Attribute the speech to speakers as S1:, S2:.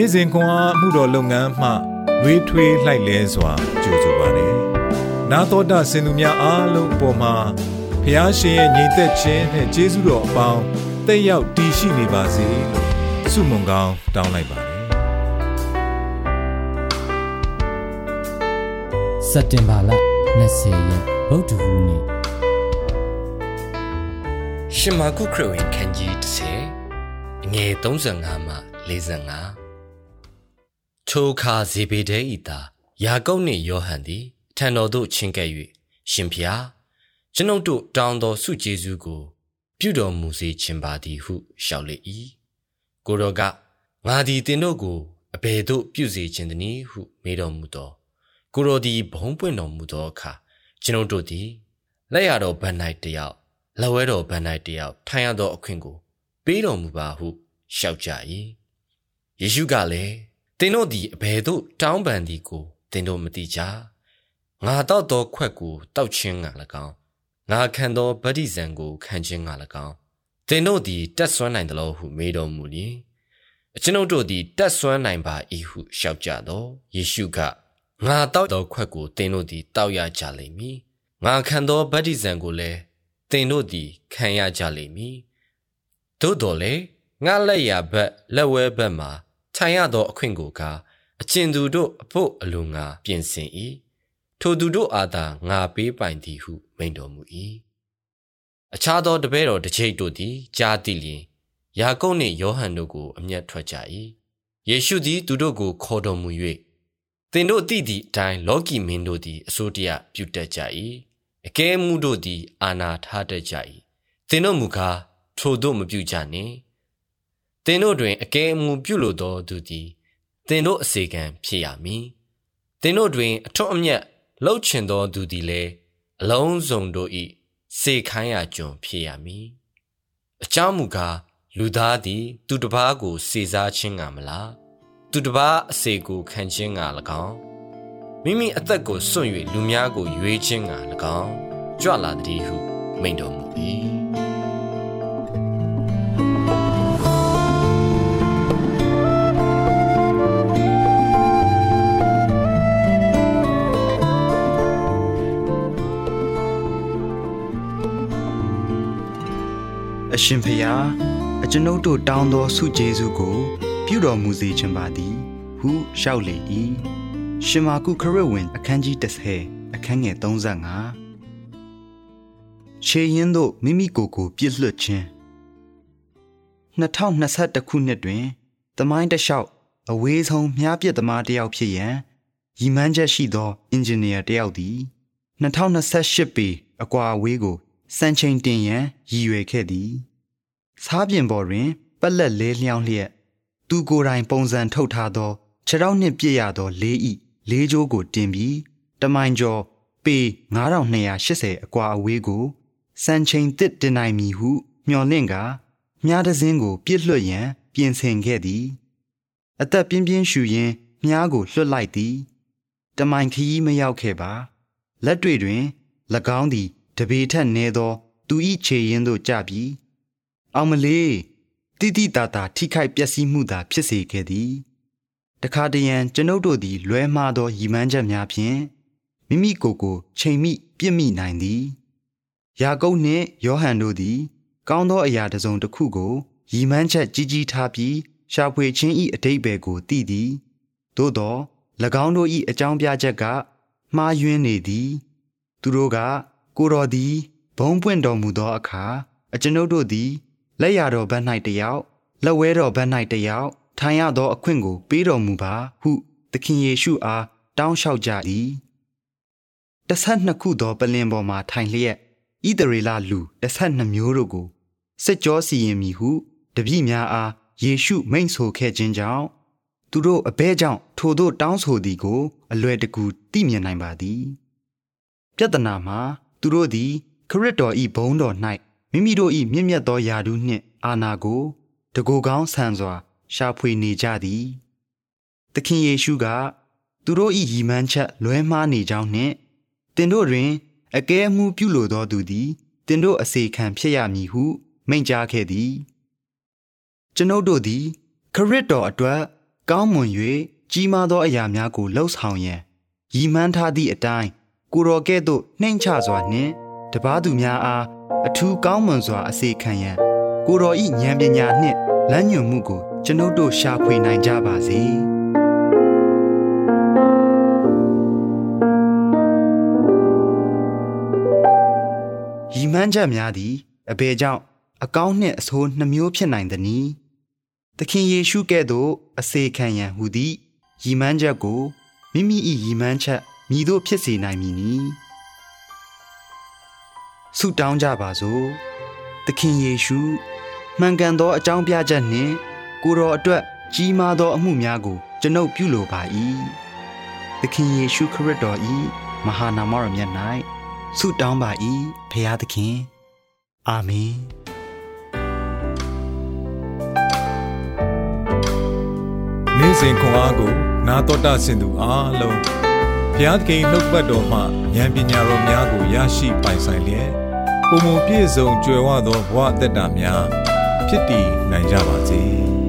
S1: နေ့စဉ်ခွန်အားမှုတော်လုပ်ငန်းမှလွေးထွေးလှိုက်လဲစွာကြိုဆိုပါရယ်နာတော်တာစင်သူများအားလုံးအပေါ်မှာဖျားရှင်ရဲ့ညီသက်ခြင်းနဲ့ကျေးဇူးတော်အပေါင်းတက်ရောက်တည်ရှိနေပါစေလို့ဆုမွန်ကောင်းတောင်းလိုက်ပါတယ်
S2: စက်တင်ဘာလ20ရက်ဗုဒ္ဓဟူးနေ့
S3: ရှင်မာကုခရဝင်ခန်းကြီး30ငွေ35မှ45 ထိုအခါဇေဘေဒဲဤသားယာကုပ်နှင့်ယောဟန်သည်ထံတော်သို့ချဉ်ကပ်၍ရှင်ဖျားကျွန်ုပ်တို့တောင်းသောစုကျေးဇူးကိုပြုတော်မူစေခြင်းပါသည်ဟုလျှောက်လေ၏ကိုတော်ကငါသည်တင်တို့ကိုအဘယ်သို့ပြုစေခြင်းသနည်းဟုမေးတော်မူသောကိုတော်သည်ဘုံပွင့်တော်မူသောအခါကျွန်ုပ်တို့သည်လက်ရတော်ဗန်၌တယောက်လက်ဝဲတော်ဗန်၌တယောက်ထိုင်ရသောအခွင့်ကို ပေးတော်မူပါဟုလျှောက်ကြ၏ယေရှုကလည်း သင်တို့သည်အဘယ်သို့တောင်းပန်သည်ကိုသင်တို့မသိကြငါတော့သောခွက်ကိုတောက်ချင်းက၎င်းငါခံသောဗတ္တိဇံကိုခံခြင်းက၎င်းသင်တို့သည်တက်ဆွမ်းနိုင်သလိုဟုမေးတော်မူလျင်အကျွန်ုပ်တို့သည်တက်ဆွမ်းနိုင်ပါ၏ဟုလျှောက်ကြသောယေရှုကငါတောက်သောခွက်ကိုသင်တို့သည်တောက်ရကြလိမ့်မည်ငါခံသောဗတ္တိဇံကိုလည်းသင်တို့သည်ခံရကြလိမ့်မည်သို့တော်လည်းငါလက်ရဘက်လက်ဝဲဘက်မှာ ခြံရသောအခွင့်ကိုကအကျဉ်သူတို့အဖို့အလိုငါပြင်ဆင်၏ထိုသူတို့အားသာငါပေးပိုင်သည်ဟုမိန့်တော်မူ၏အခြားသောတပည့်တော်တစ်ချိတ်တို့သည်ကြားသိလျင်ယာကုပ်နှင့်ယောဟန်တို့ကိုအမျက်ထွက်ကြ၏ယေရှုသည်သူတို့ကိုခေါ်တော်မူ၍သင်တို့သိသည့်အတိုင်းလောကီမင်းတို့သည်အစိုးတရားပြုတတ်ကြ၏အကဲမှုတို့သည်အာနာထားတတ်ကြ၏သင်တို့မူကားထိုတို့မပြုကြနှင့် သင်တို့တွင်အကဲအမူပြုလိုသောသူသည်သင်တို့အစေခံဖြစ်ရမည်သင်တို့တွင်အထွတ်အမြတ်လှုပ်ချင်သောသူသည်လည်းအလုံးစုံတို့၏စေခိုင်းရကြုံဖြစ်ရမည်အကြောင်းမူကားလူသားသည် သူတစ်ပါးကို စေစားခြင်းကမလားသူတစ်ပါးအစေကိုခံခြင်းက၎င်းမိမိအသက်ကိုစွန့်၍လူများကိုရွေးခြင်းက၎င်းကြွလာသည်ဟုမိန့်တော်မူ၏
S4: ရှင်ဖျားအကျွန်ုပ်တို့တောင်းသောဆုကျေးဇူးကို ပြုတော်မူစေခြင်းပါသည် ဟုလျှောက်လေ၏ရှင်မာကုခရစ်ဝင် အခန်းကြီး30အခန်းငယ်35ခြေရင်တို့မိမိကိုယ်ကိုပြစ်လွတ်ခြင်း2021ခုနှစ်တွင်သမိုင်းတလျှောက်အဝေးဆုံးမြားပြစ်သမားတယောက်ဖြစ်ရန်ရည်မှန်းချက်ရှိသောအင်ဂျင်နီယာတယောက်သည်2028ပေအကွာအဝေးကိုစံချိန်တင်ရန်ရည်ရွယ်ခဲ့သည် စားပြင်ပေါ်တွင် ပက်လက်လဲလျောင်းလျက်သူကိုယ်တိုင်ပုံစံထုတ်ထားသောခြေထောက်နှင့်ပြည့်ရသောလေးဤလေးကြိုးကိုတင်ပြီးတမိုင်ကျော်ပေ9280အကွာအဝေးကိုစံချိန်တစ်တင်နိုင်မည်ဟုမျှော်လင့်ကာမြားတစင်းကို ပြစ်လွတ်ရန် ပြင်ဆင်ခဲ့သည် အသက်ပြင်းပြင်းရှူရင်းမြားကိုလွှတ်လိုက်သည်တမိုင်ခရီးမရောက်ခဲ့ပါလက်တွေ့တွင်၎င်းသည်တပေထက်နည်းသော သူ၏ခြေရင်းသို့ကျပြီး အောင်မလေးတိတိတာတာထိခိုက်ပျက်စီးမှုသာဖြစ်စေခဲ့သည်တခါတရံကျွန်ုပ်တို့သည် လွဲမှားသောရည်မှန်းချက်များဖြင့်မိမိကိုယ်ကိုချိန်မိပြစ်မိနိုင်သည်ယာကုပ်နှင့်ယောဟန်တို့သည် ကောင်းသောအရာတစ်စုံတစ်ခုကိုရည်မှန်းချက်ကြီးကြီးထားပြီးရှာဖွေခြင်း၏အတိတ်ဘယ်ကိုသိသည်သို့သော၎င်းတို့၏အကြောင်းပြချက်ကမှားယွင်းနေသည် သူတို့ကကိုတော်သည်ဘုံပွင့်တော်မူသောအခါအကျွန်ုပ်တို့သည် လက်ရတော်ဘက်၌တယောက်လက်ဝဲတော်ဘက်၌တယောက်ထိုင်ရသောအခွင့်ကိုပေးတော်မူပါဟုသခင်ယေရှုအားတောင်းလျှောက်ကြသည်တဆတ်နှစ်ခုသောပလင်ပေါ်မှာထိုင်လျက်ဣသရေလလူတဆတ်နှစ်မျိုးတို့ကိုစစ်ကြောစီရင်မည်ဟုတပည့်များအားယေရှုမိန့်ဆိုခဲ့ခြင်းကြောင့်သူတို့အဘဲကြောင့်ထိုတို့တောင်းဆိုသည်ကို အလွယ်တကူသိမြင်နိုင်ပါသည် ပြဿနာမှာ သူတို့သည် ခရစ်တော်၏ဘုန်းတော်၌ မိမိတို့၏မြင့်မြတ်သောယာဒုနှင့်အာနာကိုတကိုယ်ကောင်းဆန်စွာ ရှာဖွေနေကြသည်သခင်ယေရှုက သူတို့၏ရည်မှန်းချက်လွဲမှားနေကြောင်းနှင့်တင်တို့တွင်အကဲအမှုပြုလိုသောသူသည်တင်တို့အစေခံဖြစ်ရမည်ဟုမိန့်ကြားခဲ့သည် ကျွန်ုပ်တို့သည် ခရစ်တော်အတွက် ကောင်းမွန်၍ကြီးမားသောအရာများကိုလှုပ်ဆောင်ရန်ရည်မှန်းထားသည့်အတိုင်းကိုတော်ကဲ့သို့နှိမ်ချစွာနှင့်တပားသူများအား အထူးကောင်းမွန်စွာအစေခံရန်ကိုတော်ဤဉာဏ်ပညာနှင့်လမ်းညွှန်မှုကိုကျွန်ုပ်တို့ရှာဖွေနိုင်ကြပါစေ။ရီမန်းချက်များသည်အဘယ်ကြောင့်အကောင်းနှင့်အဆိုးနှမျိုးဖြစ်နိုင်သနည်းသခင်ယေရှုကဲ့သို့အစေခံရန်ဟူသည့်ရီမန်းချက်ကိုမိမိ၏ရီမန်းချက်မြည်တို့ဖြစ်စေနိုင်မည်နီ ဆုတောင်းကြပါစို့သခင်ယေရှုမှန်ကန်သောအကြောင်းပြချက်နှင့်ကိုတော်အတွက်ကြီးမားသောအမှုများကို ကျွန်ုပ်ပြုလိုပါ၏သခင်ယေရှုခရစ်တော်၏မဟာနာမတော်မြတ်၌ဆုတောင်းပါ၏ဖခင်သခင် အာမင်
S1: နေ့စဉ်ခွန်အားကို နာတော်တာဆင်သူအားလုံးဘုရားသခင်နှုတ်ပတ်တော်မှဉာဏ်ပညာတော်များကိုရရှိပိုင်ဆိုင်လျက် ပုံပုံပြည့်စုံကြွယ်ဝသောဘဝအသက်တာများဖြစ်တည်နိုင်ကြပါစေ။